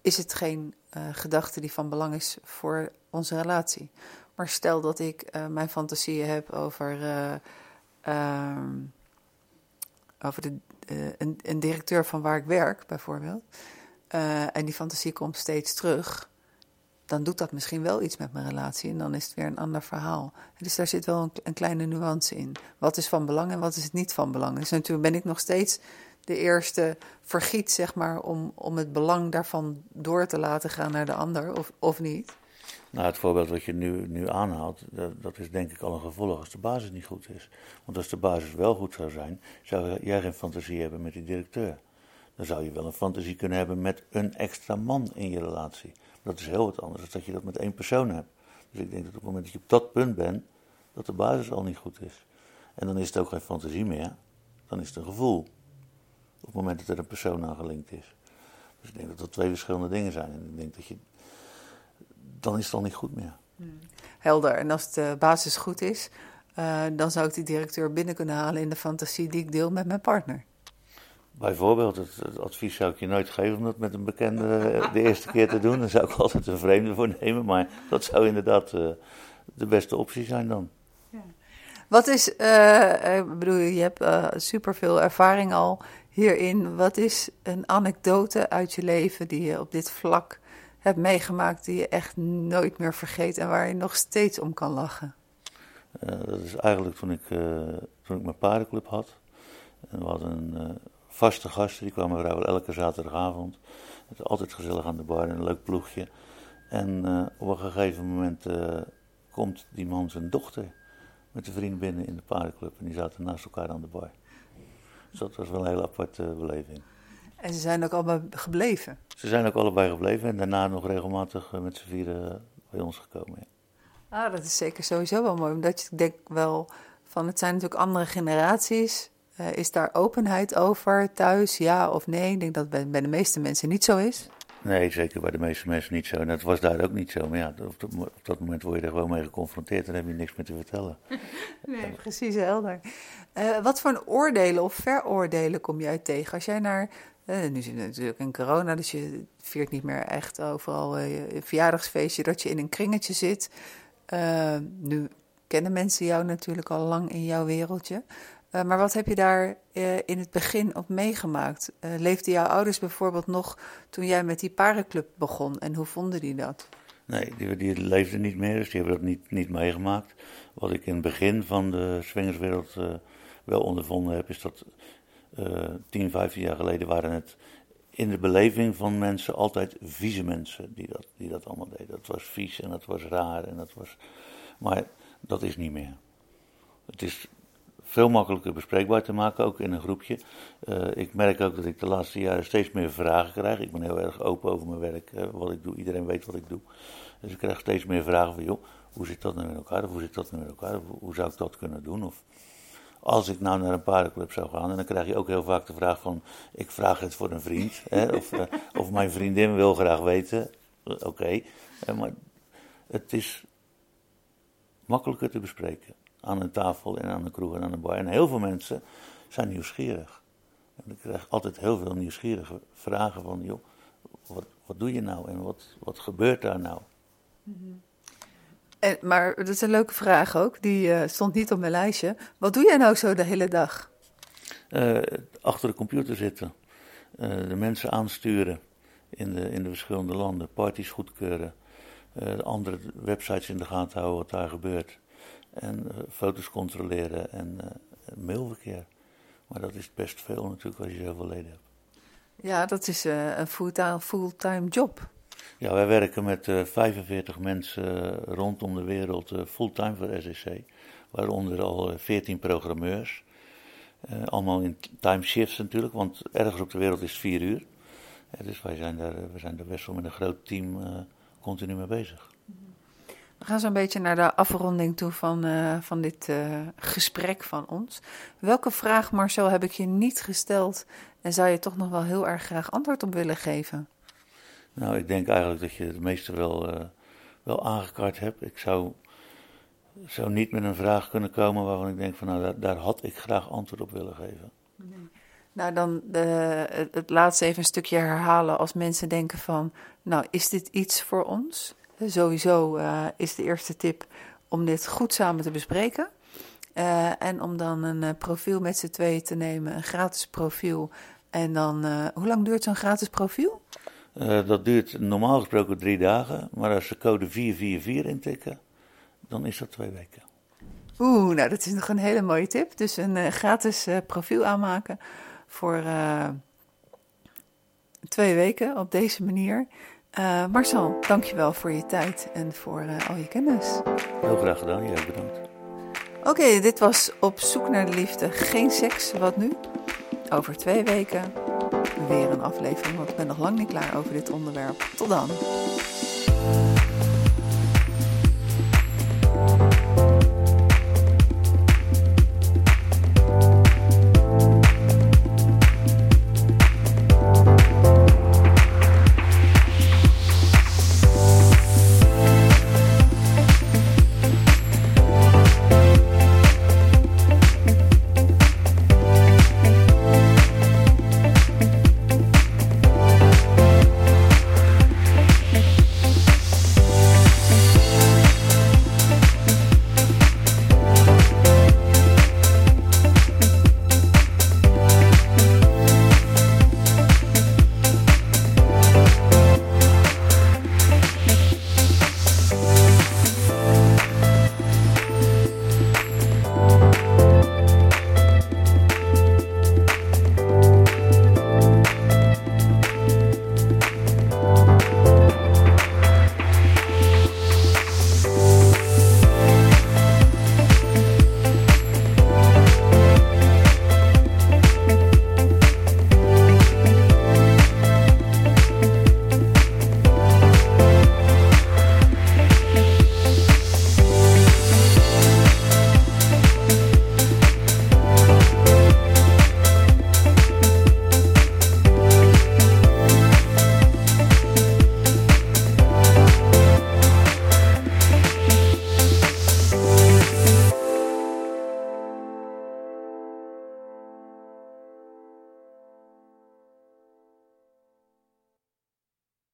S1: Is het geen gedachte die van belang is voor onze relatie? Maar stel dat ik uh, mijn fantasieën heb over, uh, uh, over de, eh, een, een, directeur van waar ik werk, bijvoorbeeld. en die fantasie komt steeds terug. Dan doet dat misschien wel iets met mijn relatie en dan is het weer een ander verhaal. Dus daar zit wel een, een kleine nuance in. Wat is van belang en wat is het niet van belang? Dus natuurlijk ben ik nog steeds de eerste vergiet, zeg maar, om, om het belang daarvan door te laten gaan naar de ander, of, of niet.
S2: Nou, het voorbeeld wat je nu, nu aanhaalt, dat, dat, is denk ik al een gevolg als de basis niet goed is. Want als de basis wel goed zou zijn, zou jij geen fantasie hebben met die directeur. Dan zou je wel een fantasie kunnen hebben met een extra man in je relatie. Dat is heel wat anders dan dat je dat met één persoon hebt. Dus ik denk dat op het moment dat je op dat punt bent, dat de basis al niet goed is. En dan is het ook geen fantasie meer, dan is het een gevoel. Op het moment dat er een persoon aan gelinkt is. Dus ik denk dat dat twee verschillende dingen zijn. En ik denk dat je dan is het al niet goed meer.
S1: Hmm. Helder. En als de basis goed is, uh, dan zou ik die directeur binnen kunnen halen in de fantasie die ik deel met mijn partner.
S2: Bijvoorbeeld, het, het, advies zou ik je nooit geven om dat met een bekende eh, de eerste keer te doen. Dan zou ik altijd een vreemde voor nemen, maar dat zou inderdaad uh, de beste optie zijn dan. Ja.
S1: Wat is, uh, ik bedoel, je hebt superveel ervaring al hierin. Wat is een anekdote uit je leven die je op dit vlak hebt meegemaakt die je echt nooit meer vergeet en waar je nog steeds om kan lachen?
S2: dat is eigenlijk toen ik, toen ik mijn paardenclub had. En we hadden een vaste gasten, die kwamen vrijwel elke zaterdagavond. Het is altijd gezellig aan de bar, een leuk ploegje. En op een gegeven moment komt die man zijn dochter met een vriend binnen in de paardenclub. En die zaten naast elkaar aan de bar. Dus dat was wel een hele aparte beleving.
S1: En ze zijn ook allebei gebleven?
S2: Ze zijn ook allebei gebleven en daarna nog regelmatig met z'n vieren bij ons gekomen. Ja.
S1: Ah, dat is zeker sowieso wel mooi. Omdat je denk wel van het zijn natuurlijk andere generaties. Uh, is daar openheid over thuis, ja of nee? Ik denk dat bij, bij de meeste mensen niet zo is.
S2: Nee, zeker bij de meeste mensen niet zo. En dat was daar ook niet zo. Maar ja, op dat, op dat moment word je er gewoon mee geconfronteerd en heb je niks meer te vertellen.
S1: nee, precies helder. Uh, wat voor een oordelen of veroordelen kom jij tegen als jij naar uh, nu zit natuurlijk in corona, dus je viert niet meer echt overal uh, je verjaardagsfeestje dat je in een kringetje zit. Uh, nu kennen mensen jou natuurlijk al lang in jouw wereldje. maar wat heb je daar in het begin op meegemaakt? leefden jouw ouders bijvoorbeeld nog toen jij met die parenclub begon en hoe vonden die dat?
S2: Nee, die, die leefden niet meer, dus die hebben dat niet, niet meegemaakt. Wat ik in het begin van de swingerswereld wel ondervonden heb, is dat 10, 15 jaar geleden waren het in de beleving van mensen altijd vieze mensen die dat, die dat allemaal deden. Dat was vies en dat was raar en dat was. Maar dat is niet meer. Het is veel makkelijker bespreekbaar te maken, ook in een groepje. Uh, ik merk ook dat ik de laatste jaren steeds meer vragen krijg. Ik ben heel erg open over mijn werk, uh, wat ik doe. Iedereen weet wat ik doe. Dus ik krijg steeds meer vragen van, joh, hoe zit dat nu met elkaar? Of hoe zit dat nu met elkaar? Hoe zou ik dat kunnen doen? Of als ik nou naar een paardenclub zou gaan, en dan krijg je ook heel vaak de vraag van, ik vraag het voor een vriend, hè, of, uh, of mijn vriendin wil graag weten, uh, oké, okay. uh, maar het is makkelijker te bespreken aan een tafel en aan een kroeg en aan een bar. En heel veel mensen zijn nieuwsgierig. En ik krijg altijd heel veel nieuwsgierige vragen van, joh, wat, wat doe je nou en wat, wat gebeurt daar nou? Mm -hmm.
S1: En, maar dat is een leuke vraag ook, die uh, stond niet op mijn lijstje. Wat doe jij nou zo de hele dag?
S2: Uh, achter de computer zitten, uh, de mensen aansturen in de, in de verschillende landen, parties goedkeuren, andere websites in de gaten houden wat daar gebeurt. En foto's controleren en mailverkeer. Maar dat is best veel natuurlijk als je zoveel leden hebt.
S1: Ja, dat is een fulltime, fulltime job.
S2: Ja, wij werken met uh, 45 mensen rondom de wereld uh, fulltime voor SEC. Waaronder al 14 programmeurs. Uh, allemaal in time shifts natuurlijk, want ergens op de wereld is het 4 uur. dus wij zijn, daar, we zijn daar best wel met een groot team continu mee bezig.
S1: We gaan zo een beetje naar de afronding toe van, van dit gesprek van ons. Welke vraag, Marcel, heb ik je niet gesteld en zou je toch nog wel heel erg graag antwoord op willen geven?
S2: Nou, ik denk eigenlijk dat je het meeste wel, uh, wel aangekaart hebt. Ik zou, zou niet met een vraag kunnen komen waarvan ik denk van nou, daar, daar had ik graag antwoord op willen geven.
S1: Nee. Nou, dan de, het laatste even een stukje herhalen als mensen denken van, nou, is dit iets voor ons? Sowieso uh, is de eerste tip om dit goed samen te bespreken. En om dan een profiel met z'n tweeën te nemen, een gratis profiel. En dan, hoe lang duurt zo'n gratis profiel?
S2: Uh, dat duurt normaal gesproken drie dagen, maar als ze code 444 intikken, dan is dat twee weken.
S1: Oeh, nou dat is nog een hele mooie tip. Dus een uh, gratis uh, profiel aanmaken voor twee weken op deze manier. Marcel, dankjewel voor je tijd en voor al je kennis.
S2: Heel graag gedaan, jij bedankt.
S1: Oké, okay, dit was Op zoek naar de liefde. Geen seks, wat nu? Over twee weken weer een aflevering, want ik ben nog lang niet klaar over dit onderwerp. Tot dan!